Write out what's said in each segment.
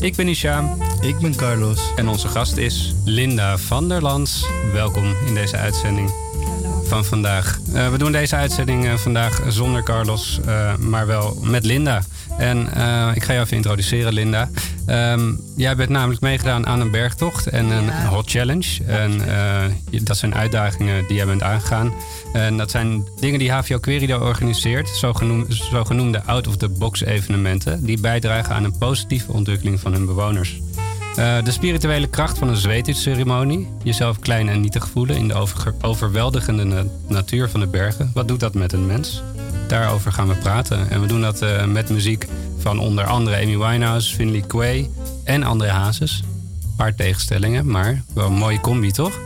Ik ben Isham Ik ben Carlos. en onze gast is Linda van der Lans. Welkom in deze uitzending van vandaag. Eh, we doen deze uitzending eh, vandaag zonder Carlos, eh, maar wel met Linda. En ik ga jou even introduceren, Linda. Ehm, jij bent namelijk meegedaan aan een bergtocht en een Ja. hot challenge. En je- dat zijn uitdagingen die jij bent aangegaan. En dat zijn dingen die HVO Querido organiseert, zogenoemde, zogenoemde out-of-the-box evenementen, die bijdragen aan een positieve ontwikkeling van hun bewoners. Eh, de spirituele kracht van een zweetceremonie. Jezelf klein en nietig voelen in de overweldigende na- natuur van de bergen. Wat doet dat met een mens? Daarover gaan we praten. En we doen dat eh, met muziek van onder andere Amy Winehouse, Finley Quay en André Hazes. Een paar tegenstellingen, maar wel een mooie combi, toch?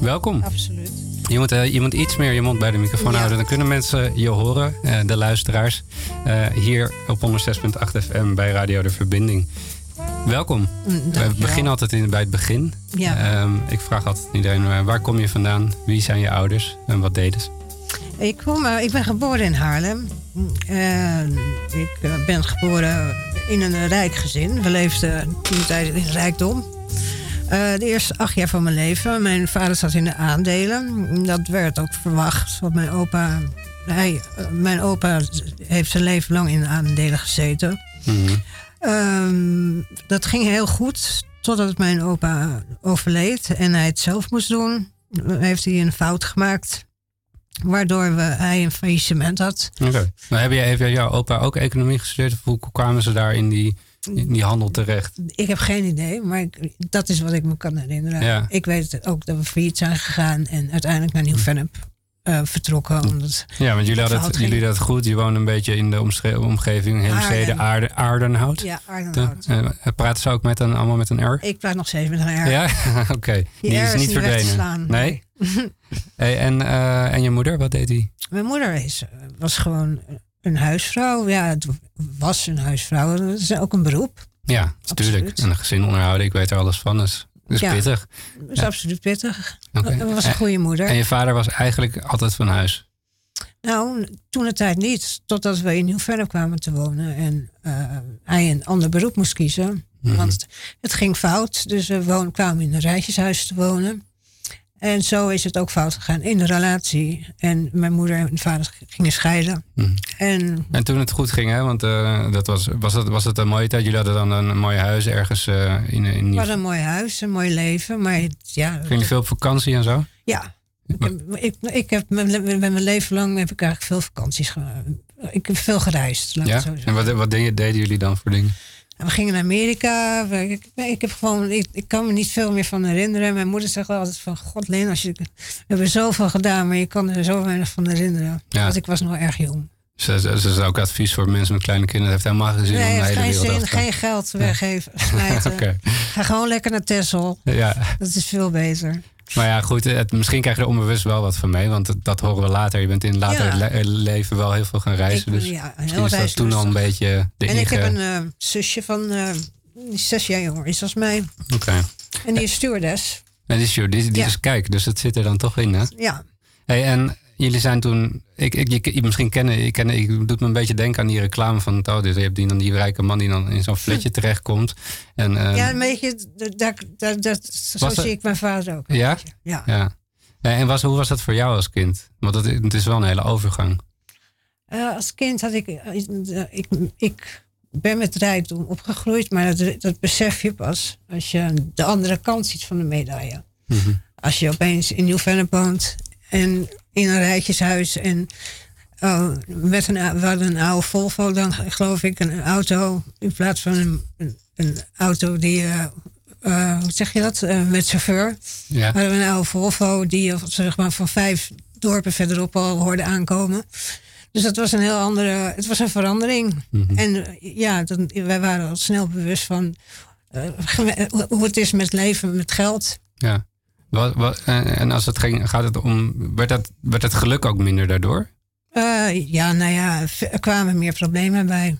Welkom. Absoluut. Je moet, eh, je moet iets meer je mond bij de microfoon Ja. houden. Dan kunnen mensen je horen, de luisteraars. hier op 106.8 FM bij Radio De Verbinding. Welkom. We beginnen altijd in, bij het begin. Ja. Ehm, ik vraag altijd iedereen, eh, waar kom je vandaan? Wie zijn je ouders? En wat deden ze? Ik, kom, eh, ik ben geboren in Haarlem. En ik eh, ben geboren in een rijk gezin. We leefden toen tijd in rijkdom. De eerste acht jaar van mijn leven. Mijn vader zat in de aandelen. Dat werd ook verwacht. Want mijn opa, hij, mijn opa heeft zijn leven lang in de aandelen gezeten. Mhm. Ehm, dat ging heel goed. Totdat mijn opa overleed en hij het zelf moest doen. Heeft hij een fout gemaakt. Waardoor we, hij een faillissement had. Oké. Heb, jij, jij jouw opa ook economie gestudeerd? Of hoe kwamen ze daar in die, in die handel terecht? Ik heb geen idee, maar ik- dat is wat ik me kan herinneren. Ja. Ik weet ook dat we failliet zijn gegaan en uiteindelijk naar Nieuw-Vennep eh, vertrokken. Omdat, Ja, want jullie hadden, het, jullie het goed. Je woonde een beetje in de omgeving Heemstede, Aarden. Aarde, Aardenhout. ja, Arnhem-Hout. Eh, eh, praten ze ook met een, allemaal met een R? Ik praat nog steeds met een R. Ja, oké. Die, is niet verdwenen. Nee? hey, en, eh, en je moeder, wat deed die? Mijn moeder is, was gewoon een huisvrouw. Ja, het was een huisvrouw. Dat is ook een beroep. Ja, natuurlijk. En een gezin onderhouden, ik weet er alles van. Dus, dus Ja. pittig. Dat is Ja. absoluut pittig. Dat was een goede moeder. En je vader was eigenlijk altijd van huis. Nou, toen de tijd niet. Totdat we in Nieuw-Vennep kwamen te wonen. En eh, hij een ander beroep moest kiezen. Mhm. Want het ging fout. Dus we woon, kwamen in een rijtjeshuis te wonen. En zo is het ook fout gegaan in de relatie. En mijn moeder en mijn vader gingen scheiden. Mhm. En En toen het goed ging, hè? Want eh, dat was, was, het, was het een mooie tijd? Jullie hadden dan een mooi huis ergens eh, in, in het Nieuw... was een mooi huis, een mooi leven. Maar het- ja, Ging je veel op vakantie en zo? ja. Ik, heb- ik, ik heb mijn, le- mijn leven lang heb ik eigenlijk veel vakanties. Ik heb veel gereisd. Laat Ja? zo. En wat, wat deden, deden jullie dan voor dingen? En we gingen naar Amerika. Ik, ik, heb gewoon, ik, ik kan me niet veel meer van herinneren. Mijn moeder zegt wel altijd van... God, Leen, als je, we hebben zoveel gedaan... maar je kan er zo weinig van herinneren. Ja. Want ik was nog erg jong. Ze, ze, ze is ook advies voor mensen met kleine kinderen. Het heeft helemaal geen zin nee, om het hele heeft geen wereld zin. Geen geld weggeven, smijten. Oké. Ga gewoon lekker naar Texel. Ja, Dat is veel beter. Maar ja, goed. Het, misschien krijg je er onbewust wel wat van mee. Want dat, dat horen we later. Je bent in later Ja. le- leven wel heel veel gaan reizen. Ik- dus ja, misschien is dat toen al een beetje de En ik heb een eh, zusje van... eh, zes jaar jonger is als mij. Oké. En die is stewardess. En die is, die, die Ja. is kijk, dus het zit er dan toch in, hè? Ja, Hey, en jullie zijn toen, ik, ik, je, misschien kennen, ik, ken, ik doet me een beetje denken aan die reclame van het oude. Je hebt die, dan die rijke man die dan in zo'n fletje terechtkomt. En, eh, ja een beetje... Dat, dat, dat, dat- zo dat- zie ik mijn vader ook. Ja? Ja. ja. Eh, En was, hoe was dat voor jou als kind? Want het, het is wel een hele overgang. Eh, als kind had ik, eh, ik, ik ben met rijkdom opgegroeid, maar dat, dat besef je pas als je de andere kant ziet van de medaille. Mhm. Als je opeens in Nieuw-Vennep woont en in een rijtjeshuis en oh, met een, we hadden een oude Volvo dan geloof ik, een auto in plaats van een, een, auto die, eh, hoe zeg je dat, Eh, met chauffeur. Ja. hadden we een oude Volvo die zeg maar, van vijf dorpen verderop al hoorde aankomen. Dus dat was een heel andere, het was een verandering. Mhm. En ja, dan, wij waren al snel bewust van hoe het is met leven, met geld. Ja. Wat, wat, en als het ging, gaat het om. Werd, dat, werd het geluk ook minder daardoor? ja, nou ja, er kwamen meer problemen bij.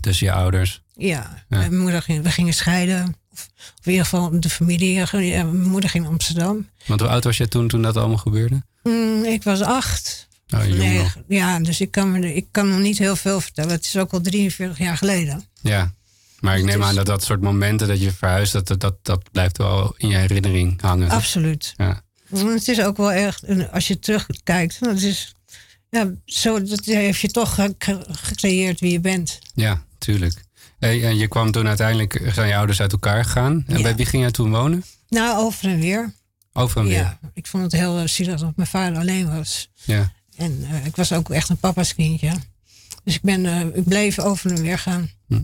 Tussen je ouders? Ja, Mijn moeder ging, we gingen scheiden. Of, in ieder geval de familie. Ja, mijn moeder ging naar Amsterdam. Want hoe oud was je toen, toen dat allemaal gebeurde? Mm, ik was acht. Oh, nee, ja, dus ik kan, me, ik kan nog niet heel veel vertellen. Het is ook al 43 jaar geleden. Ja, maar ik neem aan dat dat soort momenten dat je verhuist, dat, dat, dat blijft wel in je herinnering hangen. Absoluut. Ja. Het is ook wel echt, als je terugkijkt, dat is, ja, zo dat heeft je toch gecreëerd wie je bent. Ja, tuurlijk. en je kwam toen uiteindelijk, zijn je ouders uit elkaar gegaan. En bij wie ging jij toen wonen? Nou, over en weer. Over en weer? Ja, ik vond het heel zielig dat mijn vader alleen was. Ja. En uh, ik was ook echt een papa's kindje. Dus ik, ben, uh, ik bleef over en weer gaan. Hm.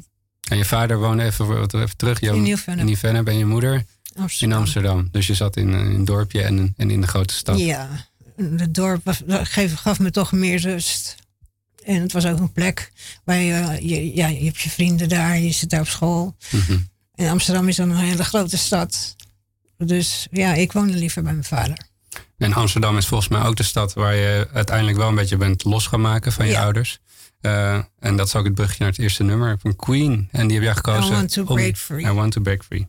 En je vader woonde even, even terug. in Nieuw-Vennep. In Nieuw-Vennep en je moeder Amsterdam. in Amsterdam. Dus je zat in, in een dorpje en, en in de grote stad. Ja, het dorp was, gaf me toch meer rust. En het was ook een plek waar je, je, ja, je hebt je vrienden daar, je zit daar op school. Mm En Amsterdam is dan een hele grote stad. Dus ja, ik woonde liever bij mijn vader. En Amsterdam is volgens mij ook de stad waar je uiteindelijk wel een beetje bent los gaan maken van je ouders. Uh, en dat is ook het brugje naar het eerste nummer van Queen. En die heb jij gekozen. I want to break free. I want to break free.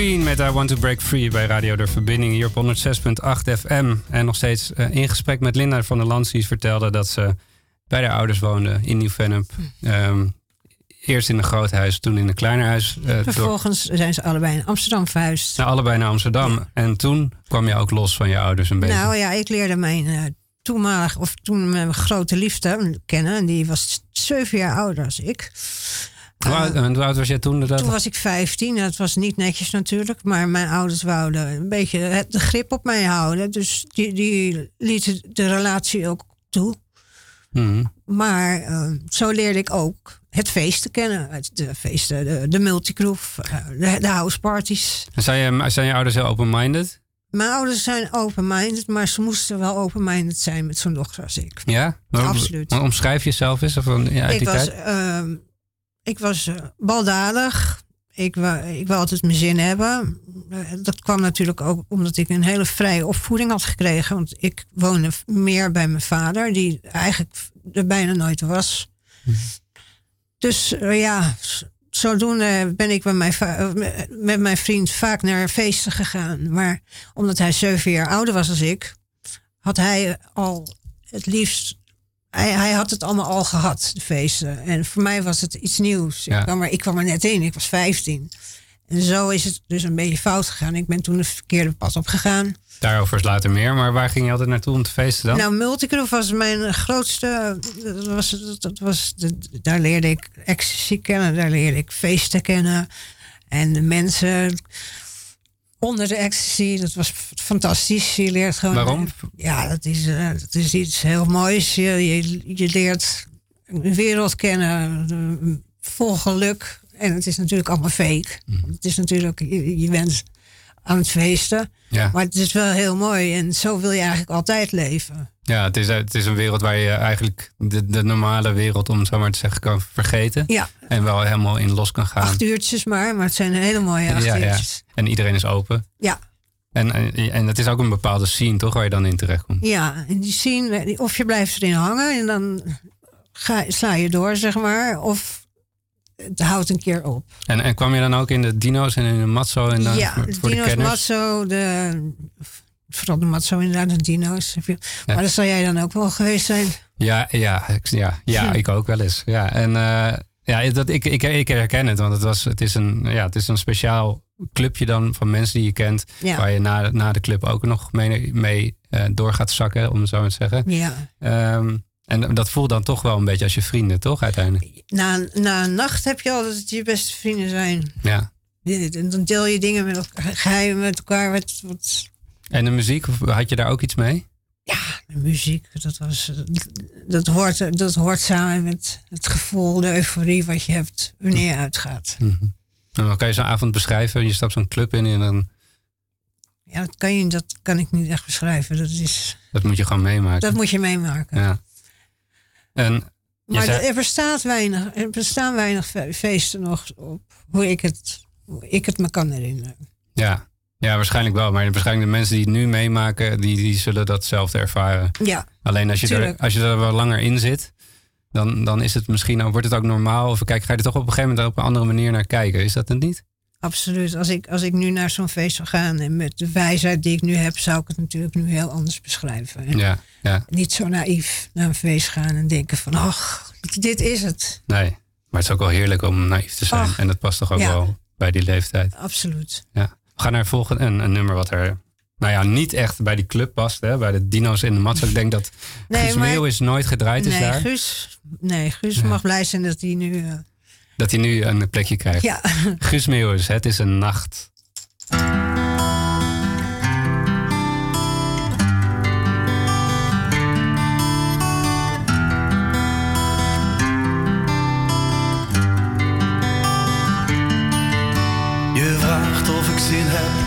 Queen met I Want to Break Free bij Radio De Verbinding hier op 106.8 FM. En nog steeds uh, in gesprek met Linda van der Lans, die vertelde dat ze bij haar ouders woonde in Nieuw-Vennep. Um, eerst in een groot huis, toen in een kleiner huis. Uh, Vervolgens zijn ze allebei in Amsterdam verhuisd. Nou, allebei naar Amsterdam. En toen kwam je ook los van je ouders een beetje. Nou ja, ik leerde mijn uh, toenmalig, of toen mijn grote liefde kennen. En die was zeven jaar ouder als ik. Hoe uh, oud was jij toen? Dat... Toen was ik 15. Dat was niet netjes natuurlijk. Maar mijn ouders wouden een beetje het, de grip op mij houden. Dus die, die lieten de relatie ook toe. Mm. Maar uh, zo leerde ik ook het feesten kennen. De feesten, de, de multigroove, de, de house parties. En zijn, je, zijn je ouders heel open-minded? Mijn ouders zijn open-minded, maar ze moesten wel open-minded zijn met zo'n dochter als ik. Ja? Maar, Absoluut. Maar omschrijf jezelf eens? Of ja, ik, was, uh, ik was uh, baldadig. Ik wou, ik wou altijd mijn zin hebben. Dat kwam natuurlijk ook omdat ik een hele vrije opvoeding had gekregen. Want ik woonde meer bij mijn vader, die eigenlijk er bijna nooit was. Mhm. Dus uh, ja, zodoende ben ik met mijn, met mijn vriend vaak naar feesten gegaan. Maar omdat hij zeven jaar ouder was als ik, had hij al het liefst. Hij, hij had het allemaal al gehad, de feesten. En voor mij was het iets nieuws. Ik, kwam er, ik kwam er net in, ik was 15. En zo is het dus een beetje fout gegaan. Ik ben toen het verkeerde pad op gegaan. Daarover is later meer, maar waar ging je altijd naartoe om te feesten dan? Nou, Multigroove was mijn grootste. Dat was, dat was, daar leerde ik ecstasy kennen, daar leerde ik feesten kennen. En de mensen onder de ecstasy, dat was fantastisch. Je leert gewoon. Waarom? Ja, dat is, eh, dat is iets heel moois. Je, je, je leert een wereld kennen, vol geluk. En het is natuurlijk allemaal fake. Mhm. Het is natuurlijk, je, je bent aan het feesten. Ja. Maar het is wel heel mooi en zo wil je eigenlijk altijd leven. Ja, het is, het is een wereld waar je eigenlijk de, de normale wereld, om het zo maar te zeggen, kan vergeten. Ja. En wel helemaal in los kan gaan. Acht uurtjes maar, maar het zijn hele mooie acht ja, uurtjes. Ja. En iedereen is open. Ja. En, en het is ook een bepaalde scene, toch, waar je dan in terecht komt? Ja, en die scene, of je blijft erin hangen en dan ga, sla je door, zeg maar. Of het houdt een keer op. En, en kwam je dan ook in de dino's en in de matzo? En dan ja, voor, de dino's, matzo, de, vooral de matzo inderdaad, de dino's. Maar dat zal jij dan ook wel geweest zijn. Ja, ja, ja, ja ik ook wel eens. Ja, en uh, ja, dat, ik, ik, ik herken het, want het, was, het, is een, ja, het is een speciaal clubje dan van mensen die je kent. Waar je na, na de club ook nog mee, mee uh, door gaat zakken, om het zo maar te zeggen. Ja. Um, en dat voelt dan toch wel een beetje als je vrienden, toch uiteindelijk? Na, na een nacht heb je altijd dat je beste vrienden zijn. Ja. En dan deel je dingen met elkaar, geheimen met elkaar. Wat, wat... En de muziek, had je daar ook iets mee? Ja, de muziek, dat, was, dat, hoort, dat hoort samen met het gevoel, de euforie wat je hebt wanneer je uitgaat. Mm -hmm. En dan kan je zo'n avond beschrijven, je stapt zo'n club in en dan... Ja, dat kan, je, dat kan ik niet echt beschrijven. Dat, is, dat moet je gewoon meemaken. Dat moet je meemaken. Ja. En maar er, bestaat weinig, er bestaan weinig feesten nog op hoe ik het, hoe ik het me kan herinneren. Ja. Ja, waarschijnlijk wel. Maar waarschijnlijk de mensen die het nu meemaken, die, die zullen datzelfde ervaren. Ja, Alleen als je, er, als je er wel langer in zit, dan, dan is het misschien, wordt het ook normaal. Of kijk, ga je er toch op een gegeven moment op een andere manier naar kijken. Is dat het niet? Absoluut. Als ik, als ik nu naar zo'n feest zou gaan en met de wijsheid die ik nu heb, zou ik het natuurlijk nu heel anders beschrijven. ja, ja. Niet zo naïef naar een feest gaan en denken van, ach, dit is het. Nee, maar het is ook wel heerlijk om naïef te zijn. en dat past toch ook wel bij die leeftijd. Absoluut. Ja. We gaan naar volgende, een, een nummer wat er nou ja, niet echt bij die club past, hè, bij de dino's in de mat. Ik denk dat nee, Guus Meeuw is nooit gedraaid is nee, daar. Guus, nee, Guus mag blij zijn dat hij nu... Uh, dat hij nu een plekje krijgt. Ja. Guus Meeuwis, het is een nacht.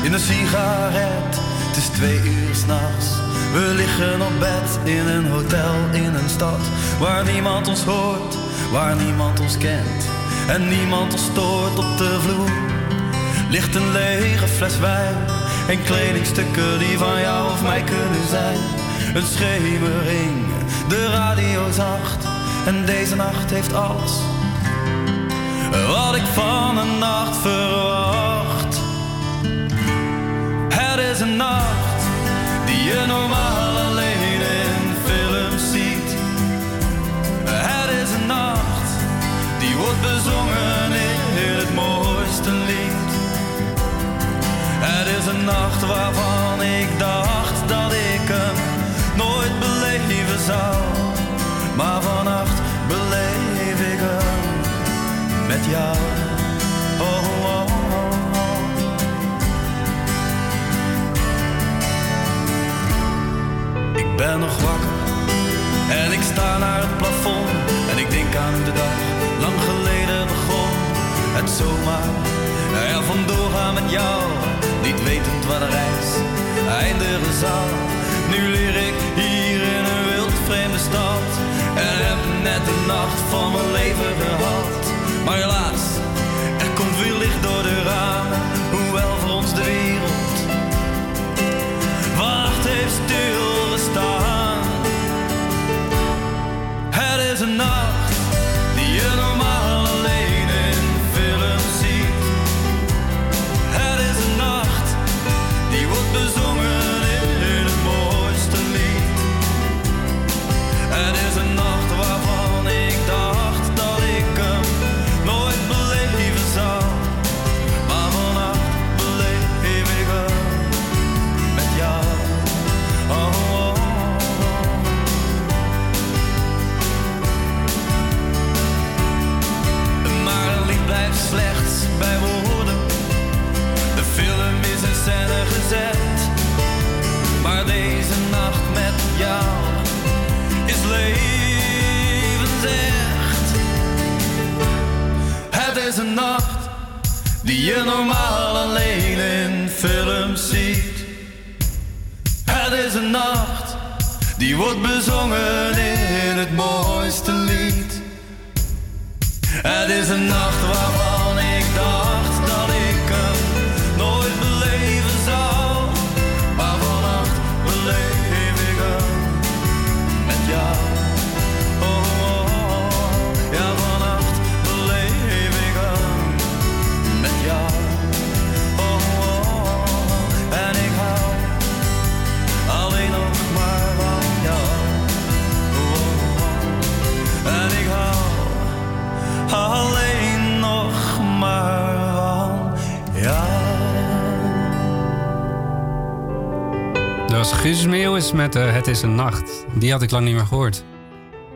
In een sigaret. Het is twee uur s'nachts. We liggen op bed in een hotel in een stad waar niemand ons hoort, waar niemand ons kent en niemand ons stoort op de vloer. Ligt een lege fles wijn en kledingstukken die van jou of mij kunnen zijn. Een schemering, de radio zacht en deze nacht heeft alles wat ik van een nacht verwacht. Een nacht die je normaal alleen in films ziet. Het is een nacht die wordt bezongen in het mooiste lied. Het is een nacht waarvan ik dacht dat ik hem nooit beleven zou. Maar vannacht beleef ik hem met jou. Ben nog wakker en ik sta naar het plafond. En ik denk aan de dag, lang geleden begon. Het zomaar er vandoor gaan met jou. Niet wetend waar de reis eindigen zal. Nu leer ik hier in een wild vreemde stad. En heb net de nacht van mijn leven gehad. Maar helaas, er komt weer licht door de ramen. Hoewel voor ons de wereld is een nacht die je normaal alleen in films ziet. Het is een nacht die wordt bezongen in het mooiste lied. Het is een nacht waarvan was Guus Meeuwis met eh, Het is een nacht. Die had ik lang niet meer gehoord.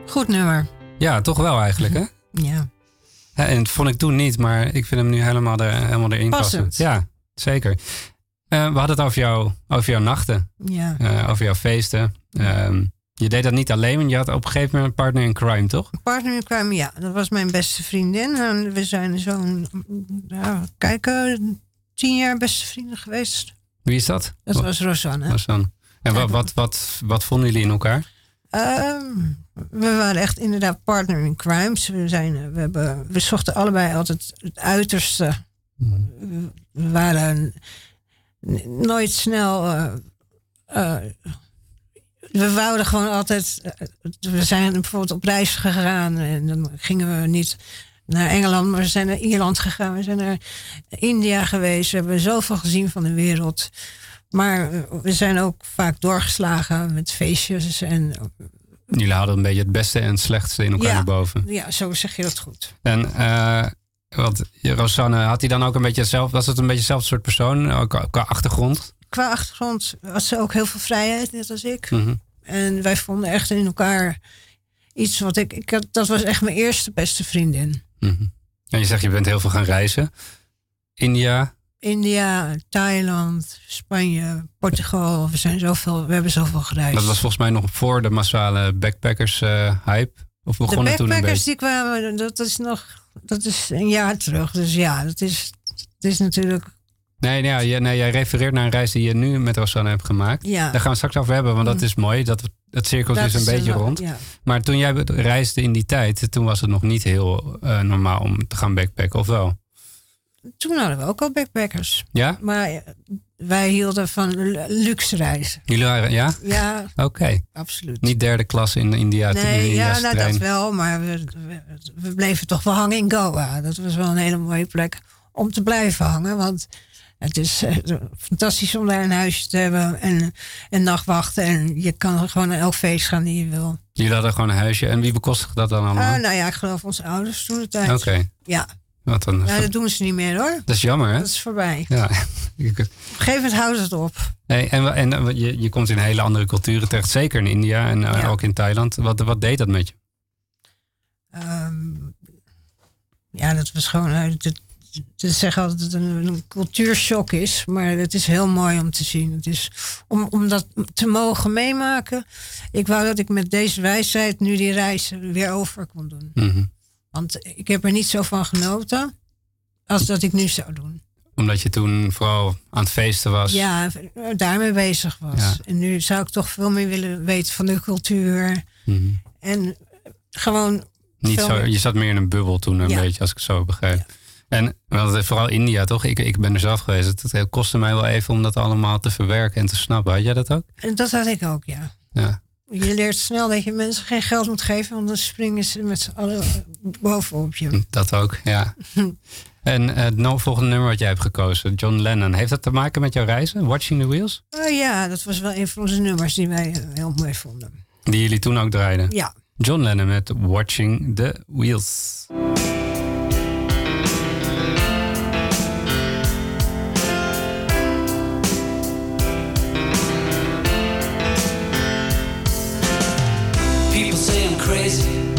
Goed nummer. Ja, toch wel eigenlijk, hè? Ja. Ja, en dat vond ik toen niet, maar ik vind hem nu helemaal, er, helemaal erin passen. Passend. Ja, zeker. Eh, we hadden het over, jou, over jouw nachten, Ja. eh, over jouw feesten. Ehm, je deed dat niet alleen, want je had op een gegeven moment een partner in crime, toch? Partner in crime, ja. Dat was mijn beste vriendin. En we zijn zo'n, ja, kijken, tien jaar beste vrienden geweest. Wie is dat? Dat was Rosanne. dan? En wat, wat, wat, wat vonden jullie in elkaar? Ehm, we waren echt inderdaad partner in crimes. We, zijn, eh, we, hebben, we zochten allebei altijd het uiterste. We- We waren nooit snel. eh, eh, we wouden gewoon altijd. we zijn bijvoorbeeld op reis gegaan en dan gingen we niet naar Engeland, maar we zijn naar Ierland gegaan. We zijn naar India geweest. We hebben zoveel gezien van de wereld. Maar eh, we zijn ook vaak doorgeslagen met feestjes en Jullie hadden een beetje het beste en het slechtste in elkaar Ja. naar boven. Ja, zo zeg je dat goed. En eh, wat, Rosanne, had hij dan ook een beetje zelf, was het een beetje hetzelfde soort persoon, ook qua- achtergrond? Qua achtergrond had ze ook heel veel vrijheid, net als ik. Mhm. En wij vonden echt in elkaar iets wat ik... ik had, dat was echt mijn eerste beste vriendin. Mhm. En je zegt, je bent heel veel gaan reizen. India, India, Thailand, Spanje, Portugal. We, zijn zoveel, we hebben zoveel gereisd. dat was volgens mij nog voor de massale backpackers eh, hype. Of de begon het toen backpackers die kwamen, dat is nog... Dat is een jaar terug. Dus ja, dat is, het is natuurlijk... Nee, nee, ja, nee, jij refereert naar een reis die je nu met Rosanne hebt gemaakt. Ja. Daar gaan we straks over hebben, want dat Mm. is mooi. Dat, het cirkelt dat is een beetje rond. Ja. Maar toen jij reisde in die tijd, toen was het nog niet heel eh, normaal om te gaan backpacken, of wel? Toen hadden we ook al backpackers. Ja? Maar wij hielden van lu- luxe reizen. Jullie waren, ja? Ja, Oké. absoluut. Niet derde klas in India. in Nee, ja, nou, dat wel. Maar we, we, we bleven toch wel hangen in Goa. Dat was wel een hele mooie plek om te blijven hangen. Want Het is eh, fantastisch om daar een huisje te hebben en, en nachtwachten. En je kan gewoon naar elk feest gaan die je wil. Jullie hadden gewoon een huisje. En wie bekostigt dat dan allemaal? Ah, nou ja, ik geloof onze ouders toen de tijd. Oké. Ja. Wat ja, dat doen ze niet meer hoor. Dat is jammer, hè? Dat is voorbij. Ja. Op een gegeven moment houden ze het op. Hey, en en eh, je, je komt in hele andere culturen terecht, zeker in India en eh, Ja. ook in Thailand. Wat, wat deed dat met je? Ehm, ja, dat was gewoon. eh, het- Ze zeggen altijd dat het een, een cultuurshock is, maar het is heel mooi om te zien. Het is om, om dat te mogen meemaken. Ik wou dat ik met deze wijsheid nu die reis weer over kon doen. Mhm. Want ik heb er niet zo van genoten als dat ik nu zou doen. Omdat je toen vooral aan het feesten was. Ja, daarmee bezig was. Ja. En nu zou ik toch veel meer willen weten van de cultuur. Mhm. En gewoon. Niet zo, je zat meer in een bubbel toen een Ja. beetje, als ik het zo begrijp. En want vooral India, toch? Ik, ik ben er zelf geweest. Het, het kostte mij wel even om dat allemaal te verwerken en te snappen. Had jij dat ook? En dat had ik ook, ja. Ja. Je leert snel dat je mensen geen geld moet geven, want dan springen ze met z'n allen bovenop je. Dat ook, ja. en eh, het volgende nummer wat jij hebt gekozen, John Lennon. Heeft dat te maken met jouw reizen? Watching the Wheels? Oh ja, dat was wel een van onze nummers die wij eh, heel mooi vonden. Die jullie toen ook draaiden? Ja. John Lennon met Watching the Wheels. Crazy.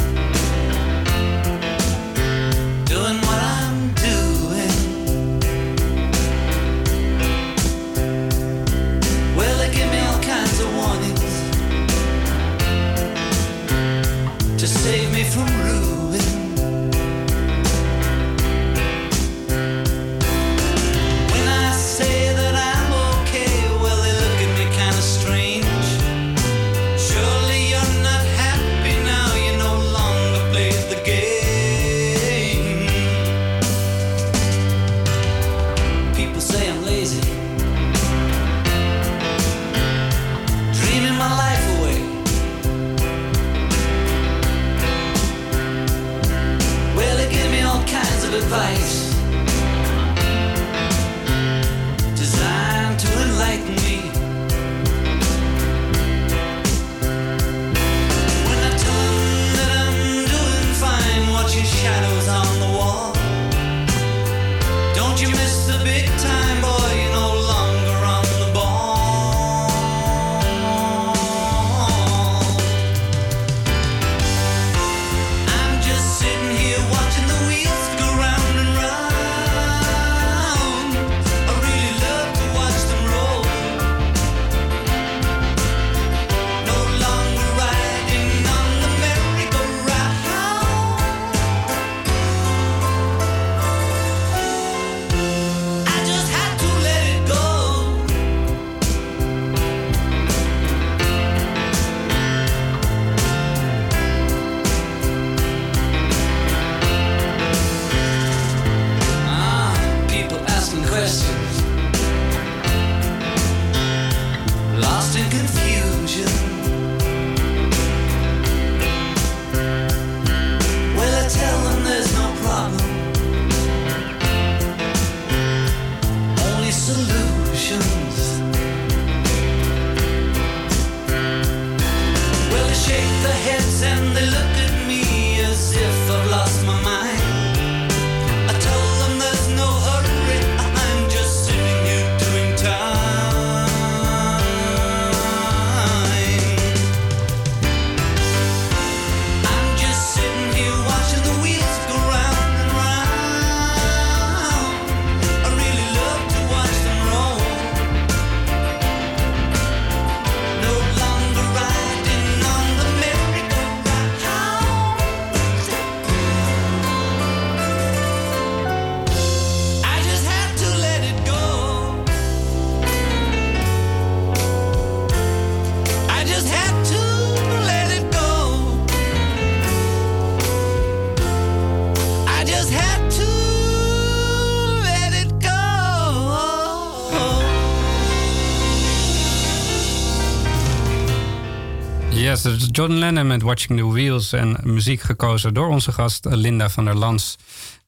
John Lennon met Watching the Wheels en muziek gekozen door onze gast eh, Linda van der Lans.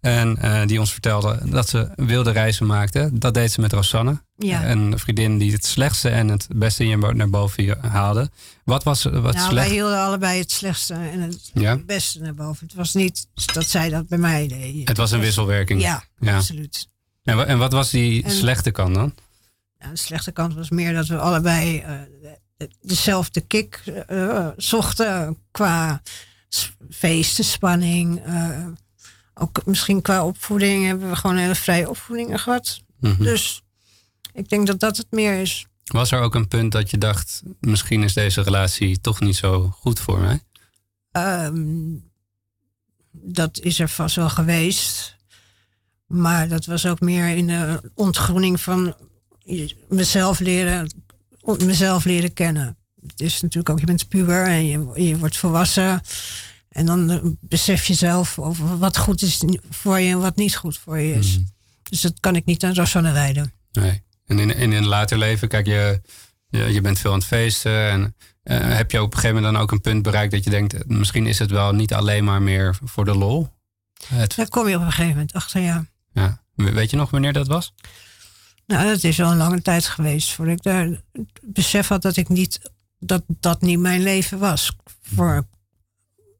En eh, die ons vertelde dat ze wilde reizen maakte. Dat deed ze met Rosanne. Ja. Een vriendin die het slechtste en het beste in je naar boven haalde. Wat was wat nou, wij slecht? hielden allebei het slechtste en het Ja. beste naar boven. Het was niet dat zij dat bij mij deed. Het was een wisselwerking. Ja, Ja. absoluut. En, wa- en wat was die En- slechte kant dan? De slechte kant was meer dat we allebei eh, dezelfde kick eh, zochten qua s- feesten, spanning. eh, ook misschien qua opvoeding hebben we gewoon hele vrije opvoedingen gehad. Mhm. Dus ik denk dat dat het meer is. Was er ook een punt dat je dacht, misschien is deze relatie toch niet zo goed voor mij? Ehm, dat is er vast wel geweest. Maar dat was ook meer in de ontgroening van mezelf leren, mezelf leren kennen. Het is natuurlijk ook, je bent puber en je, je wordt volwassen. En dan eh, besef je zelf over wat goed is voor je en wat niet goed voor je is. Dus dat kan ik niet aan Rosanne wijden. Nee. En in, in een later leven, kijk, je, je, je bent veel aan het feesten. En eh, heb je op een gegeven moment dan ook een punt bereikt dat je denkt, eh, misschien is het wel niet alleen maar meer voor de lol? Het, Daar kom je op een gegeven moment achter, ja. ja. We- Weet je nog wanneer dat was? Nou, dat is al een lange tijd geweest voordat ik daar besef had dat ik niet dat dat niet mijn leven was. Voor,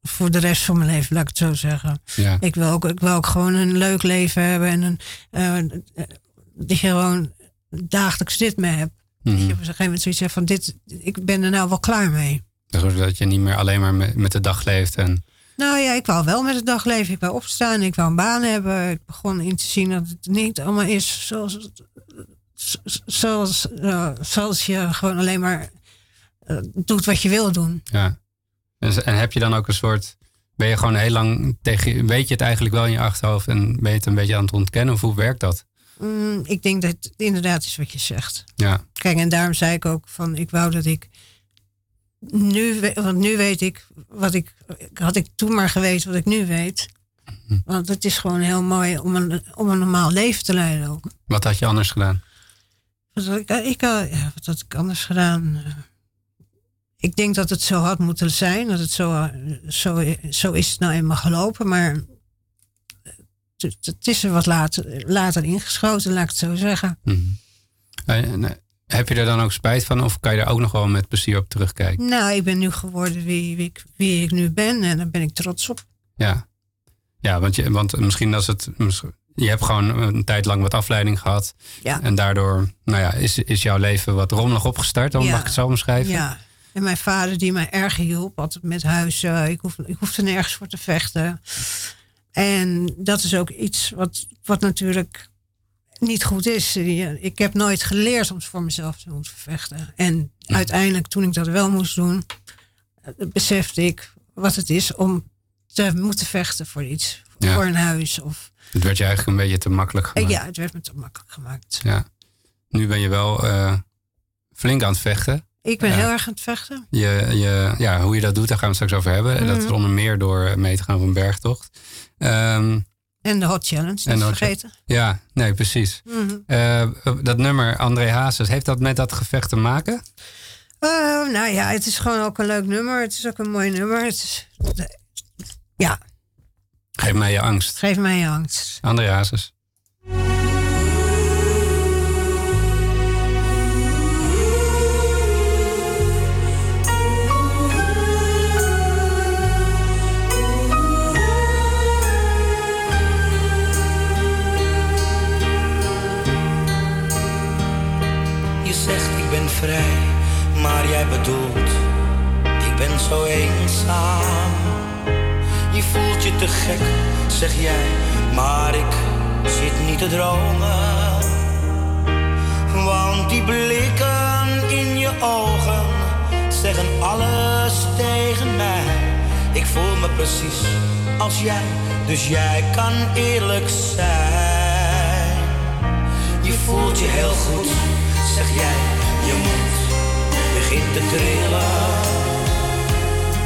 voor de rest van mijn leven, laat ik het zo zeggen. Ja. Ik wil ook, ik wil ook gewoon een leuk leven hebben en een, eh, eh, die gewoon dagelijks dit mee heb. Mhm. Dat je op een gegeven moment zoiets zegt van dit, ik ben er nou wel klaar mee. Dat je niet meer alleen maar met, met de dag leeft. En, Nou ja, ik wou wel met het dagleven. Ik wou opstaan, ik wou een baan hebben. Ik begon in te zien dat het niet allemaal is zoals, het- zoals, zoals je gewoon alleen maar eh, doet wat je wil doen. ja. Dus- en heb je dan ook een soort, ben je gewoon heel lang tegen, weet je het eigenlijk wel in je achterhoofd en ben je het een beetje aan het ontkennen? Of hoe werkt dat? Mm, ik denk dat het inderdaad is wat je zegt. Ja, Kijk, en daarom zei ik ook van, ik wou dat ik nu, want nu weet ik wat ik, had ik toen maar geweten wat ik nu weet. Want het is gewoon heel mooi om een, om een normaal leven te leiden ook. wat had je anders gedaan? Wat had ik, ik, had- ja, wat had ik anders gedaan? Eh, Ik denk dat het zo had moeten zijn. Dat het zo, eh, zo, zo is het nou eenmaal gelopen. Maar het, het is er wat later, later ingeschoten, laat ik het zo zeggen. Mhm. En, eh, Heb je er dan ook spijt van of kan je er ook nog wel met plezier op terugkijken? Nou, ik ben nu geworden wie, wie, ik, wie ik nu ben. En daar ben ik trots op. Ja, ja want, je, want misschien als het. Je hebt gewoon een tijd lang wat afleiding gehad. Ja. En daardoor nou ja, is, is jouw leven wat rommelig opgestart. Dan Ja. mag ik het zo omschrijven. Ja. En mijn vader die mij erg hielp, altijd met huizen. Ik, hoef, ik hoefde nergens voor te vechten. En dat is ook iets wat, wat natuurlijk niet goed is. Ik heb nooit geleerd om voor mezelf te moeten vechten. En uiteindelijk, toen ik dat wel moest doen, eh, besefte ik wat het is om te moeten vechten voor iets. Ja. Voor een huis. Of, Het werd je eigenlijk een beetje te makkelijk Eh, gemaakt. ja, het werd me te makkelijk gemaakt. Ja. Nu ben je wel eh, flink aan het vechten. Ik ben heel erg aan het vechten. Je, je, ja, hoe je dat doet, daar gaan we het straks over hebben. Dat is Mhm. onder meer door mee te gaan op een bergtocht. Ehm, En de Hot Challenge, En vergeten. ja, nee, precies. Mhm. Eh, dat nummer André Hazes, heeft dat met dat gevecht te maken? Nou ja, het is gewoon ook een leuk nummer. Het is ook een mooi nummer. Het is, ja, Geef mij je angst. geef mij je angst. André Hazes. Ik ben vrij, maar jij bedoelt ik ben zo eenzaam. Je voelt je te gek, zeg jij, maar ik zit niet te dromen. Want die blikken in je ogen zeggen alles tegen mij. Ik voel me precies als jij, dus jij kan eerlijk zijn. Je voelt je heel goed, zeg jij, je moet begint te trillen.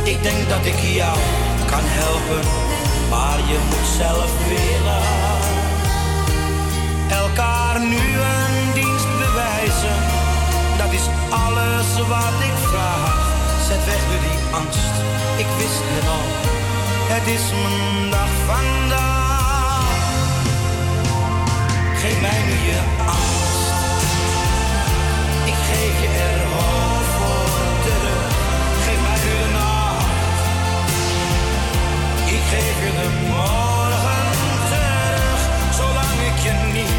Ik denk dat ik jou kan helpen, maar je moet zelf willen. Elkaar nu een dienst bewijzen, dat is alles wat ik vraag. Zet weg nu die angst. Ik wist het al, het is mijn dag vandaag. Geef mij nu je angst. Ik geef je er hoop Je de morgen terug. Zolang ik je niet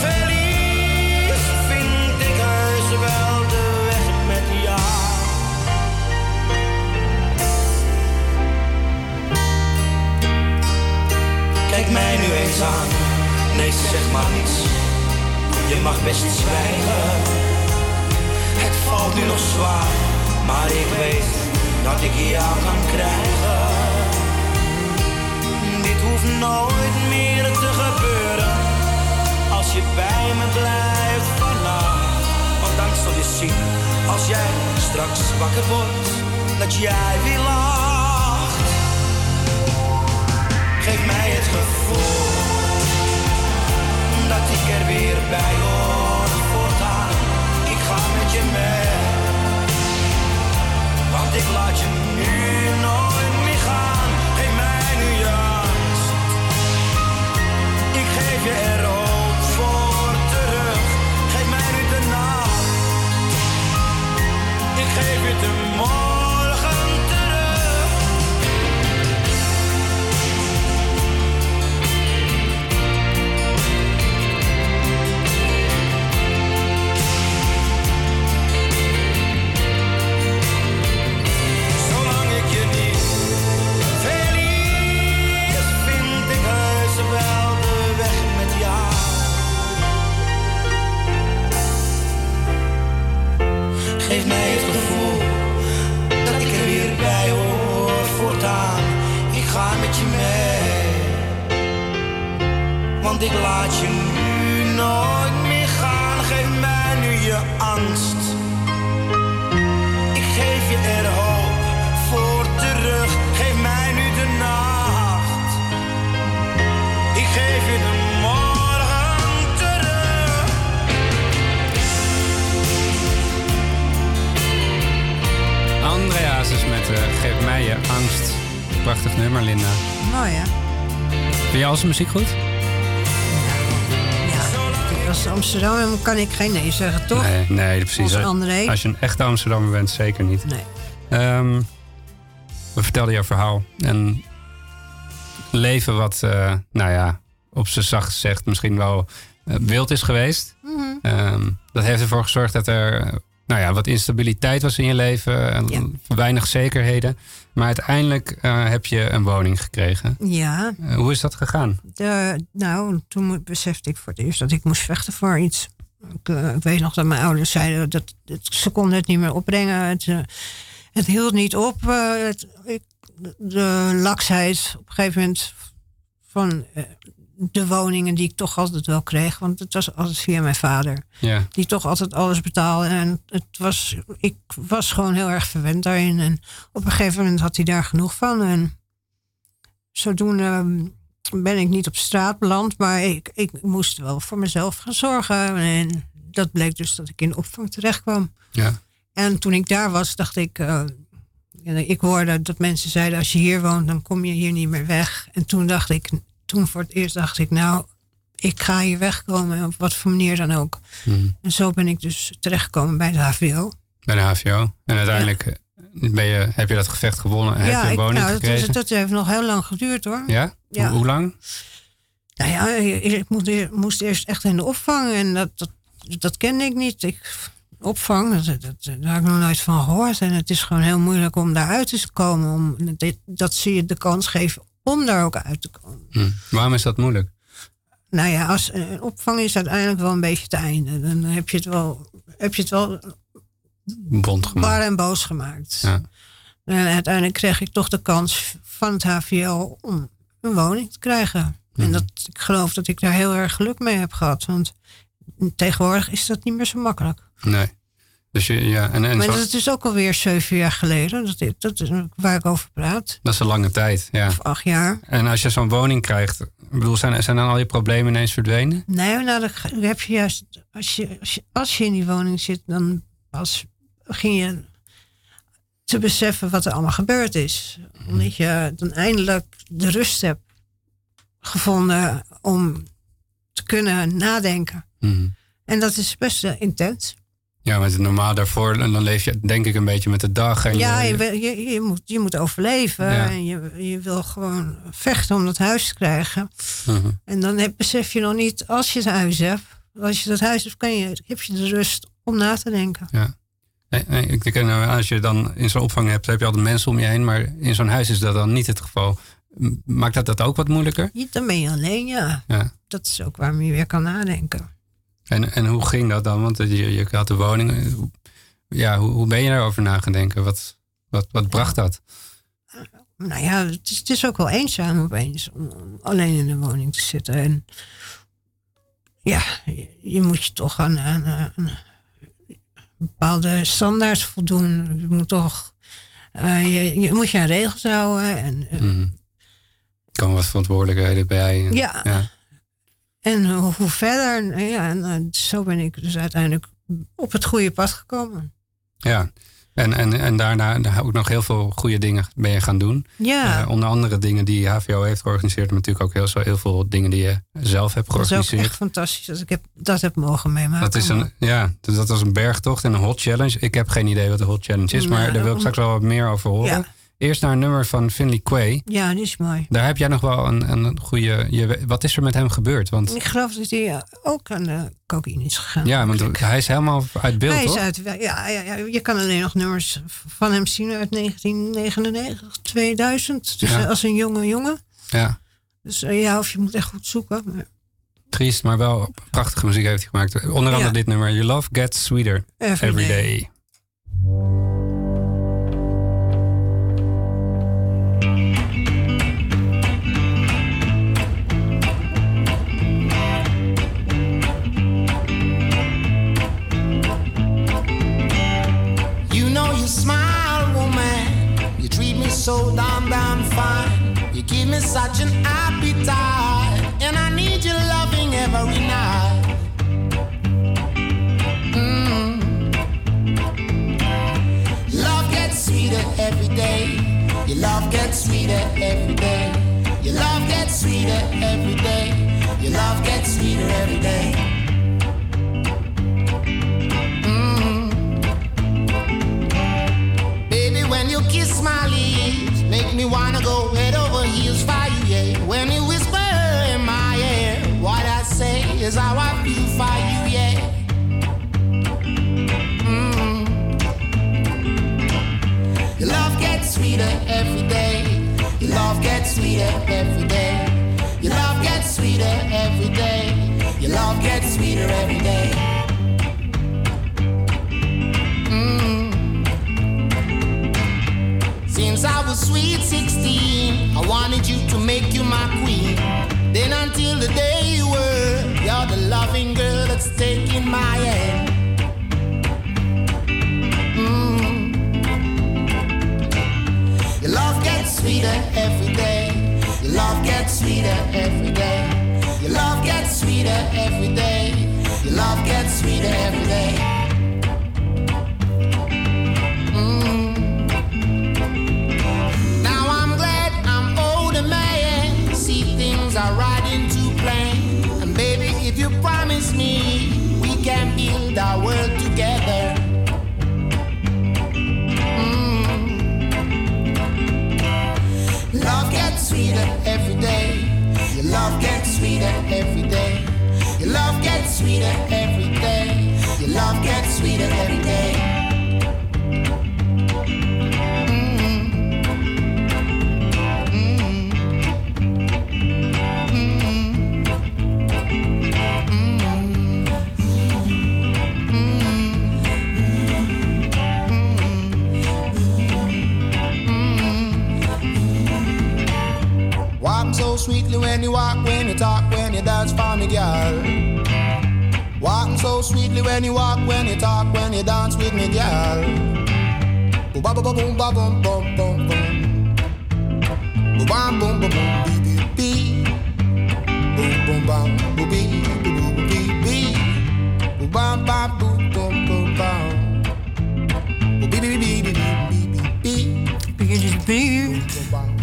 verlies, vind ik heus wel de weg met jou. Kijk mij nu eens aan, nee zeg maar niets. Je mag best zwijgen. Het valt nu nog zwaar, maar ik weet dat ik jou kan krijgen. Nooit meer te gebeuren als je bij me blijft vannacht. Dan zul je zien als jij straks wakker wordt dat jij weer lacht. Geef mij het gevoel dat ik er weer bij hoor muziek goed? Ja, als Amsterdam kan ik geen nee zeggen, toch? Nee, nee precies. André. Als je een echte Amsterdammer bent, zeker niet. Nee. Ehm, we vertelden jouw verhaal. En leven wat, eh, nou ja, op zijn zacht gezegd misschien wel eh, wild is geweest. Mhm. Ehm, dat heeft ervoor gezorgd dat er nou ja, wat instabiliteit was in je leven. En weinig zekerheden. Maar uiteindelijk eh, heb je een woning gekregen. Ja, Eh, hoe is dat gegaan? de, nou, toen besefte ik voor het eerst dat ik moest vechten voor iets. Ik, eh, ik weet nog dat mijn ouders zeiden dat, dat ze konden het niet meer opbrengen. Het, het hield niet op. het, ik, de laksheid op een gegeven moment van de woningen die ik toch altijd wel kreeg. Want het was altijd via mijn vader. Ja. Die toch altijd alles betaalde. En het was, ik was gewoon heel erg verwend daarin. En op een gegeven moment had hij daar genoeg van. En zodoende ehm, ben ik niet op straat beland. Maar ik, ik moest wel voor mezelf gaan zorgen. En dat bleek dus dat ik in opvang terecht kwam. Ja. En toen ik daar was, dacht ik... eh, ik hoorde dat mensen zeiden, als je hier woont, dan kom je hier niet meer weg. En toen dacht ik, toen voor het eerst dacht ik, nou, ik ga hier wegkomen, op wat voor manier dan ook. Mhm. En zo ben ik dus terechtgekomen bij de HVO. Bij de HVO. En uiteindelijk eh, ben je, heb je dat gevecht gewonnen en heb je een woning nou, dat, gekregen. is- dat heeft nog heel lang geduurd hoor. Ja? Ja. Hoe, hoe lang? Nou ja, ik moest, eer- moest eerst echt in de opvang en dat, dat, dat kende ik niet. Ik, opvang, dat, dat, daar heb ik nog nooit van gehoord. En het is gewoon heel moeilijk om daaruit te komen. Om, dit- dat zie je de kans geven om daar ook uit te komen. Hm. Waarom is dat moeilijk? Nou ja, als een opvang is uiteindelijk wel een beetje het einde. Dan heb je het wel, heb je het wel Bond gemaakt. bar en boos gemaakt. Ja. En uiteindelijk kreeg ik toch de kans van het HVO om een woning te krijgen. En dat, ik geloof dat ik daar heel erg geluk mee heb gehad. Want tegenwoordig is dat niet meer zo makkelijk. Nee. Dus je, ja, en, en maar zo- dat is ook alweer zeven jaar geleden. Dat, is- dat is waar ik over praat. dat is een lange tijd. Ja. Of acht jaar. En als je zo'n woning krijgt, bedoel, zijn, zijn dan al je problemen ineens verdwenen? Nee, nou, dan heb je juist... Als je, als je, als je in die woning zit, dan als, ging je... te beseffen wat er allemaal gebeurd is. Omdat je dan eindelijk de rust hebt gevonden om te kunnen nadenken. Mhm. En dat is best intens. Ja, maar het normaal daarvoor, en dan leef je denk ik een beetje met de dag. En ja, je, je, je, je, moet, je moet overleven. Ja. En je, je wil gewoon vechten om dat huis te krijgen. Mhm. En dan heb, besef je nog niet, als je het huis hebt, als je dat huis hebt, kan je, heb je de rust om na te denken. Ja. Nee, nee, ik ken, eh, als je dan in zo'n opvang hebt, heb je altijd mensen om je heen. Maar in zo'n huis is dat dan niet het geval. Maakt dat dat ook wat moeilijker? Dan ben je alleen, ja. Ja. Dat is ook waarom je weer kan nadenken. En, en hoe ging dat dan? Want je, je had de woning. eh, Ja, hoe, hoe ben je daarover na gaan denken? Wat, wat, wat bracht dat? Nou ja, het is, het is ook wel eenzaam opeens om, alleen in de woning te zitten. En ja, je, je moet je toch aan, aan, aan bepaalde standaards voldoen. Je moet toch, eh, je, je moet je aan regels houden. En, eh, Mhm. Er komen wat verantwoordelijkheden bij. En- Ja. ja. En hoe, verder. En Ja, en eh, zo ben ik dus uiteindelijk op het goede pad gekomen. Ja. En, en, en daarna ook nog heel veel goede dingen ben je gaan doen. Ja, Eh, onder andere dingen die HVO heeft georganiseerd. Maar natuurlijk ook heel, zo heel veel dingen die je zelf hebt dat is ook georganiseerd. echt fantastisch dat ik heb, dat heb mogen meemaken. Dat is een, ja, dus dat was een bergtocht en een hot challenge. Ik heb geen idee wat de hot challenge is, maar Nou, daar wil ik straks wel wat meer over horen. Ja. Eerst naar een nummer van Finley Quay. Ja, die is mooi. Daar heb jij nog wel een, een goede. Je, wat is er met hem gebeurd? Want Ik geloof dat hij eh, ook aan de cocaïne is gegaan. ja, want hij is helemaal uit beeld, hij is uit, ja, ja, ja, je kan alleen nog nummers van hem zien uit 1999, 2000. Dus Ja. als een jonge jongen. Ja, Dus eh, ja, of je moet echt goed zoeken. Maar triest, maar wel prachtige muziek heeft hij gemaakt. Onder andere Ja. dit nummer. Your love gets sweeter Every every day. day. So damn, damn fine. You give me such an appetite. And I need your loving every night. Mm. Love gets sweeter every day. Your love gets sweeter every day. Your love gets sweeter every day. Your love gets sweeter every day. My lips, make me wanna go head over heels for you, yeah. When you whisper in my ear, what I say is how I feel for you, yeah. Mm. Your love gets sweeter every day. Your love gets sweeter every day. Your love gets sweeter every day. Your love gets sweeter every day. Make you my queen. Then until the day you were, you're the loving girl that's taking my hand. Mm. Your love gets sweeter every day. Your love gets sweeter every day. Your love gets sweeter every day. Your love gets sweeter every day. Sweetly when you walk, when you talk, when you dance for me, girl. Walk so sweetly when you walk, when you talk, when you dance with me, girl. Boom, ba, ba, boom, ba, boom, boom, boom, boom. Boom, bam, boom, boom, boom, bee, bee, bee. Boom, boom, bam, boom, bee, boom, boom, bee, bee. Boom, bam, bam, boom,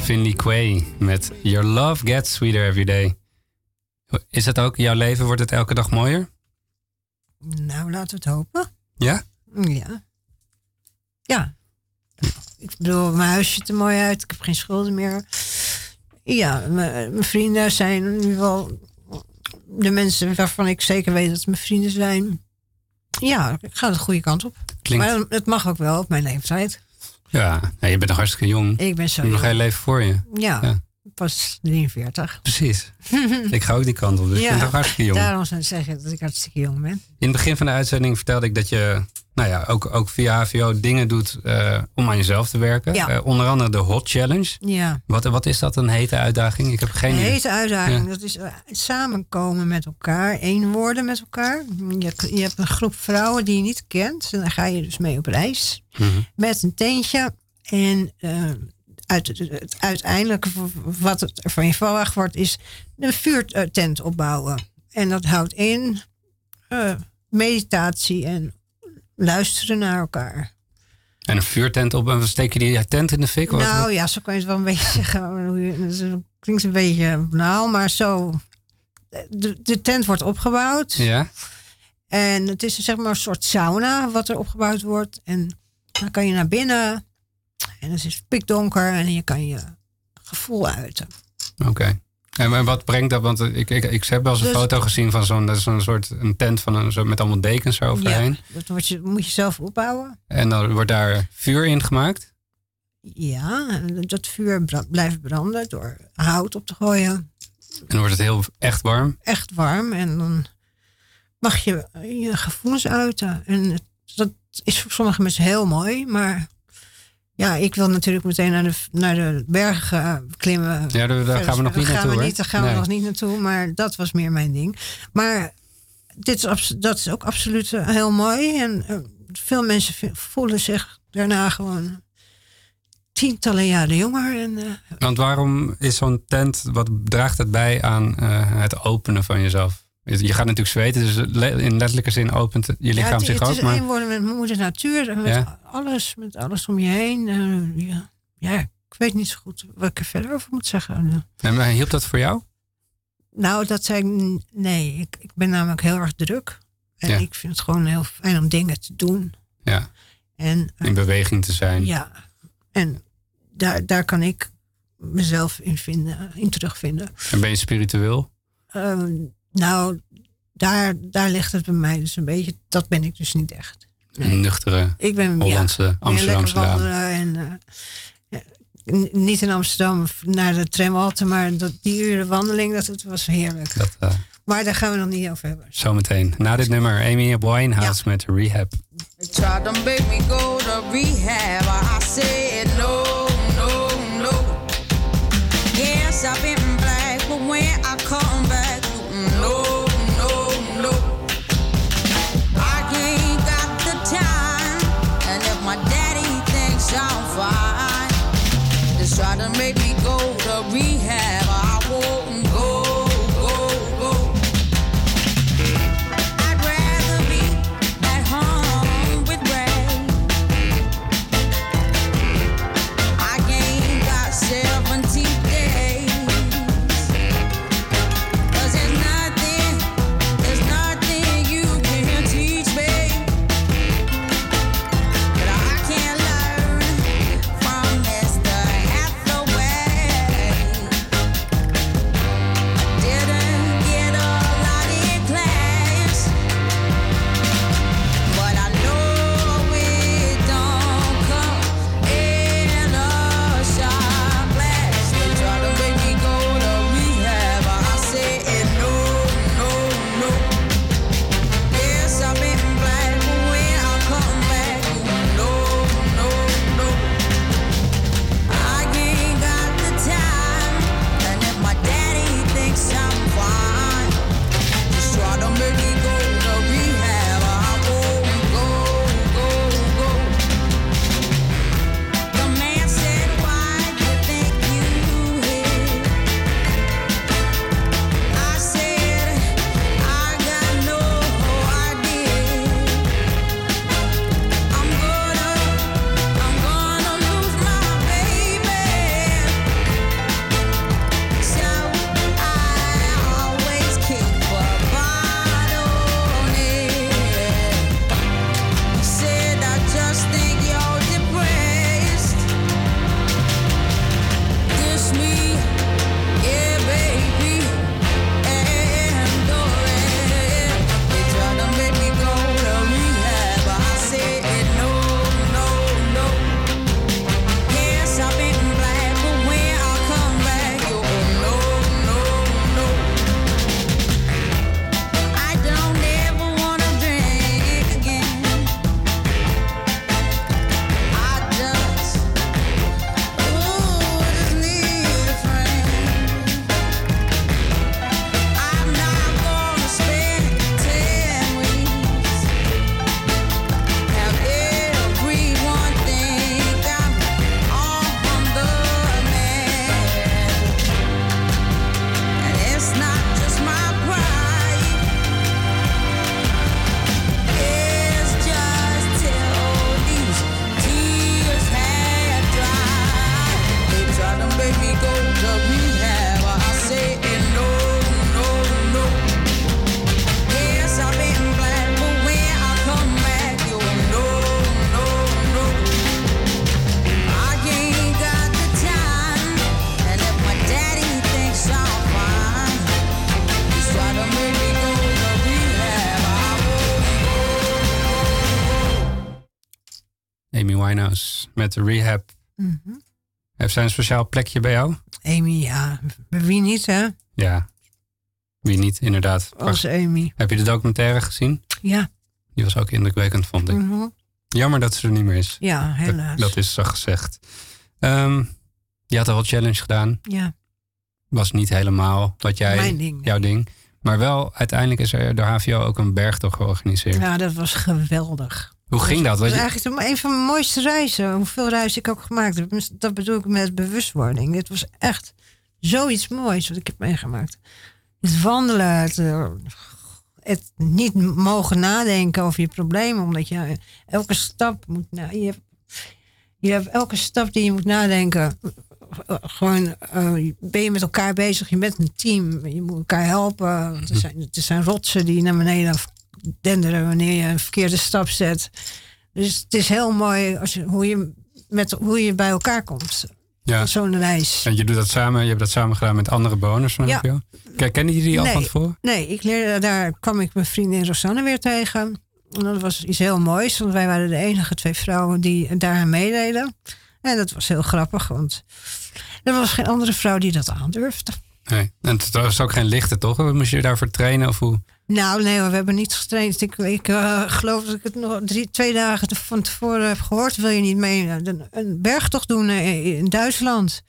Finley Quay met Your Love Gets Sweeter Every Day. Is het ook, jouw leven wordt het elke dag mooier? Nou, laten we het hopen. Ja? Ja. Ja. Ik bedoel, mijn huis ziet er mooi uit. Ik heb geen schulden meer. Ja, mijn mijn vrienden zijn in ieder geval de mensen waarvan ik zeker weet dat het mijn vrienden zijn. Ja, ik ga de goede kant op. Klinkt- Maar het mag ook wel op mijn leeftijd. Ja, nee, je bent nog hartstikke jong. Ik ben zo hebt nog jong. heel leven voor je. Ja, Ja. pas 43. Precies. ik ga ook die kant op, dus je bent nog hartstikke jong. daarom zou ik zeggen dat ik hartstikke jong ben. In het begin van de uitzending vertelde ik dat je nou ja, ook, ook via HVO dingen doet eh, om aan jezelf te werken. Ja. Eh, onder andere de Hot Challenge. Ja. Wat, wat is dat, een hete uitdaging? Ik heb geen Een hete uitdaging, Ja. dat is eh, samenkomen met elkaar, één worden met elkaar. Je, je hebt een groep vrouwen die je niet kent. En dan ga je dus mee op reis Mhm. met een tentje. En uit, het, uiteindelijke wat het er van je verwacht wordt, is een vuurtent opbouwen. En dat houdt in meditatie en luisteren naar elkaar. En een vuurtent op en steek je die tent in de fik? Nou ja, zo kan je het wel een beetje zeggen. Klinkt een beetje banaal, maar zo. De, de tent wordt opgebouwd. Ja? En het is zeg maar een soort sauna wat er opgebouwd wordt. En dan kan je naar binnen. En het is pikdonker en je kan je gevoel uiten. Oké. En wat brengt dat? Want ik, ik, ik heb wel eens een Dus- foto gezien van zo'n soort een tent van een, zo, met allemaal dekens eroverheen. Ja, dat wordt moet je zelf opbouwen. En dan wordt daar vuur in gemaakt. Ja, en dat vuur blijft branden door hout op te gooien. En dan wordt het heel echt warm. echt warm en dan mag je je gevoelens uiten. En dat is voor sommige mensen heel mooi, maar ja, ik wil natuurlijk meteen naar de, naar de bergen klimmen. Ja, daar, daar gaan we nog Daar niet gaan naartoe we niet, Daar gaan we nog niet naartoe, maar dat was meer mijn ding. Maar dit is, dat is ook absoluut eh, heel mooi. En eh, veel mensen voelen zich daarna gewoon tientallen jaren jonger. En, eh, Want waarom is zo'n tent, wat draagt het bij aan het openen van jezelf? Je gaat natuurlijk zweten, dus in letterlijke zin opent je lichaam ja, het, zich het ook. is Maar één worden met moeder natuur. en Met Ja. alles, met alles om je heen. Eh, ja. ja, ik weet niet zo goed wat ik er verder over moet zeggen. En, maar hielp dat voor jou? Nou, dat zei ik, n- nee. Ik, ik ben namelijk heel erg druk. En ik vind het gewoon heel fijn om dingen te doen. Ja, En eh, in beweging te zijn. ja, en daar, daar kan ik mezelf in, vinden, in terugvinden. En ben je spiritueel? Ehm, nou, daar, daar ligt het bij mij dus een beetje. Dat ben ik dus niet echt. Een nuchtere Ik ben Hollandse, ja, Amsterdamse dame. wandelen en eh, ja, niet in Amsterdam naar de tramhalte, maar dat, die uren wandeling, dat, het was heerlijk. Dat eh, Maar daar gaan we nog niet over hebben. zometeen. Na dit nummer Amy Winehouse met Rehab. They tried to make me go to rehab. I said no, no, no. Yes, I've been black, but when I come they try to make me go to rehab. De Rehab. Mhm. Heeft zij een speciaal plekje bij jou? Amy, ja. Wie niet, hè? Ja. Wie niet, inderdaad. Als Amy. Heb je de documentaire gezien? Ja. Die was ook indrukwekkend, vond ik. Mhm. Jammer dat ze er niet meer is. Ja, helaas. Dat, dat is zo gezegd. Ehm, je had al wat challenge gedaan. Ja. Was niet helemaal wat jij, Mijn ding, jouw ding. Maar wel, uiteindelijk is er door HVO ook een bergtocht georganiseerd. Ja, dat was geweldig. Hoe ging dat? Dat je- eigenlijk een van mijn mooiste reizen. Hoeveel reizen ik ook gemaakt heb. Dat bedoel ik met bewustwording. Dit was echt zoiets moois wat ik heb meegemaakt. Het wandelen, het, eh, het niet mogen nadenken over je problemen. Omdat je elke stap moet... na- je, hebt, je hebt elke stap die je moet nadenken... Gewoon eh, ben je met elkaar bezig, je bent een team, je moet elkaar helpen. Er zijn, er zijn rotsen die naar beneden denderen wanneer je een verkeerde stap zet. Dus het is heel mooi als je, hoe, je met, hoe je bij elkaar komt. Ja. Zo'n reis. En je doet dat samen, je hebt dat samen gedaan met andere bewoners van Ja. Kennen jullie die al van tevoren? Nee, ik leerde, daar kwam ik mijn vriendin Rosanne weer tegen. En dat was iets heel moois, want wij waren de enige twee vrouwen die daaraan meededen. En dat was heel grappig, want er was geen andere vrouw die dat aandurfde. Nee. En het was ook geen lichte, toch? Moest je daarvoor trainen of hoe? Nou, nee, we hebben niet getraind. Ik, ik eh, geloof dat ik het nog twee dagen van tevoren heb gehoord. Wil je niet mee een, een bergtocht doen eh, in Duitsland?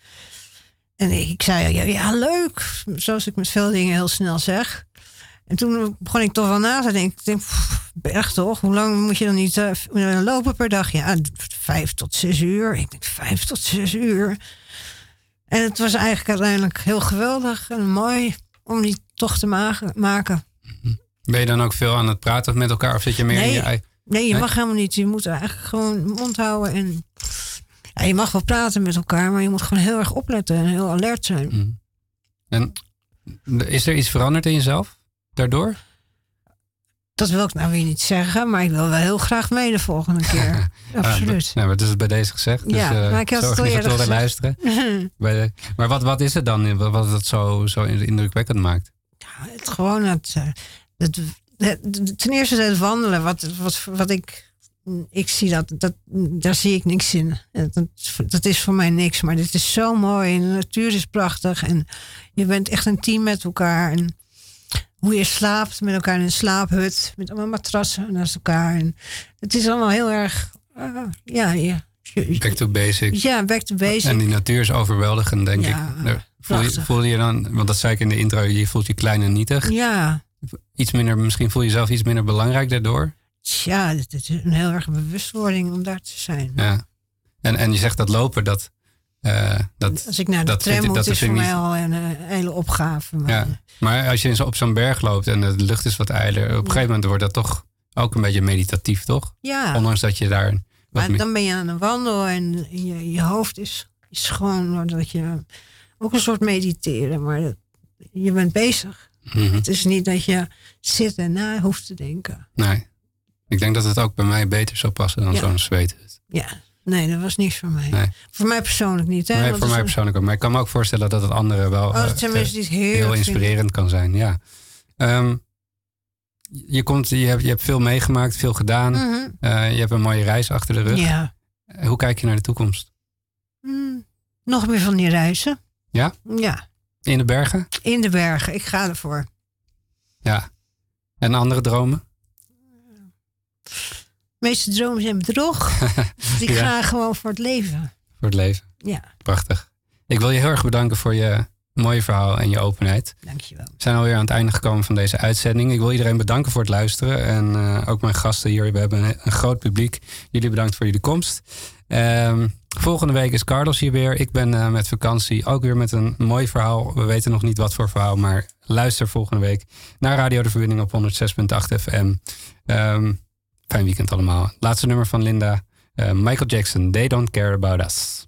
En ik zei, ja, ja, leuk. Zoals ik met veel dingen heel snel zeg. En toen begon ik toch wel na te denken. Ik denk, bergtocht, hoe lang moet je dan niet eh, eh, lopen per dag? Ja, vijf tot zes uur. Ik denk, vijf tot zes uur. En het was eigenlijk uiteindelijk heel geweldig en mooi om die tocht te ma- maken. Ben je dan ook veel aan het praten met elkaar of zit je meer in Nee, je eigen... nee, je mag helemaal niet. Je moet eigenlijk gewoon mond houden. En ja, je mag wel praten met elkaar, maar je moet gewoon heel erg opletten en heel alert zijn. Mm. En is er iets veranderd in jezelf daardoor? Dat wil ik nou weer niet zeggen, maar ik wil wel heel graag mee de volgende keer. Absoluut. Nou, maar dat is bij deze gezegd. Dus, Ja, eh, maar ik had het al eerder luisteren. Bij de- maar wat, wat is het dan wat, wat het zo, zo indrukwekkend maakt? het gewoon het, eh, het, het- ten eerste het wandelen. Wat, wat, wat ik, ik zie dat, dat, daar zie ik niks in. Dat, dat is voor mij niks, maar dit is zo mooi. En de natuur is prachtig en je bent echt een team met elkaar. En hoe je slaapt met elkaar in een slaaphut, met allemaal matrassen naast elkaar. En het is allemaal heel erg, eh, ja, ja. Back to basics. Ja, back to basics. En die natuur is overweldigend, denk Ja, ik. Daar Voel je, voel je dan, want dat zei ik in de intro, je voelt je klein en nietig. Ja, Iets minder, misschien voel je jezelf iets minder belangrijk daardoor. ja, het is een heel erg bewustwording om daar te zijn. Ja. En, en je zegt dat lopen, dat... eh, dat Als ik naar de dat tram moet, dat is voor mij al een eh, hele opgave. Maar, Ja, maar als je op zo'n berg loopt en de lucht is wat ijler, op een gegeven moment wordt dat toch ook een beetje meditatief, toch? Ja. Ondanks dat je daar. Wat maar dan ben je aan een wandel en je, je hoofd is, is schoon. Dat je ook een soort mediteren, maar dat- je bent bezig. Mhm. Het is niet dat je zit en na hoeft te denken. Nee. Ik denk dat het ook bij mij beter zou passen dan Ja. zo'n zweet. Ja, nee, dat was niks voor mij. Nee. Voor mij persoonlijk niet. Hè? Nee, Want voor mij persoonlijk ook. Maar ik kan me ook voorstellen dat het anderen wel Oh, eh, eh, het heel inspirerend kan zijn. Ja. Ehm, je, komt, je, hebt, je hebt veel meegemaakt, veel gedaan. Mhm. Eh, je hebt een mooie reis achter de rug. Ja. Hoe kijk je naar de toekomst? Mm, nog meer van die reizen. Ja? Ja, In de bergen? in de bergen. Ik ga ervoor. Ja. En andere dromen? De meeste dromen zijn bedrog. Dus ik Ja. ga gewoon voor het leven. Voor het leven. Ja, Prachtig. Ik wil je heel erg bedanken voor je mooie verhaal en je openheid. dankjewel. We zijn alweer aan het einde gekomen van deze uitzending. Ik wil iedereen bedanken voor het luisteren. En eh, ook mijn gasten hier. We hebben een, een groot publiek. Jullie bedankt voor jullie komst. Ehm, volgende week is Carlos hier weer. Ik ben eh, met vakantie ook weer met een mooi verhaal. We weten nog niet wat voor verhaal, maar luister volgende week naar Radio de Verbinding op 106.8 FM. Ehm, fijn weekend allemaal. Laatste nummer van Linda. eh, Michael Jackson, They Don't Care About Us.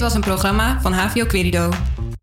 Dit was een programma van HVO Querido.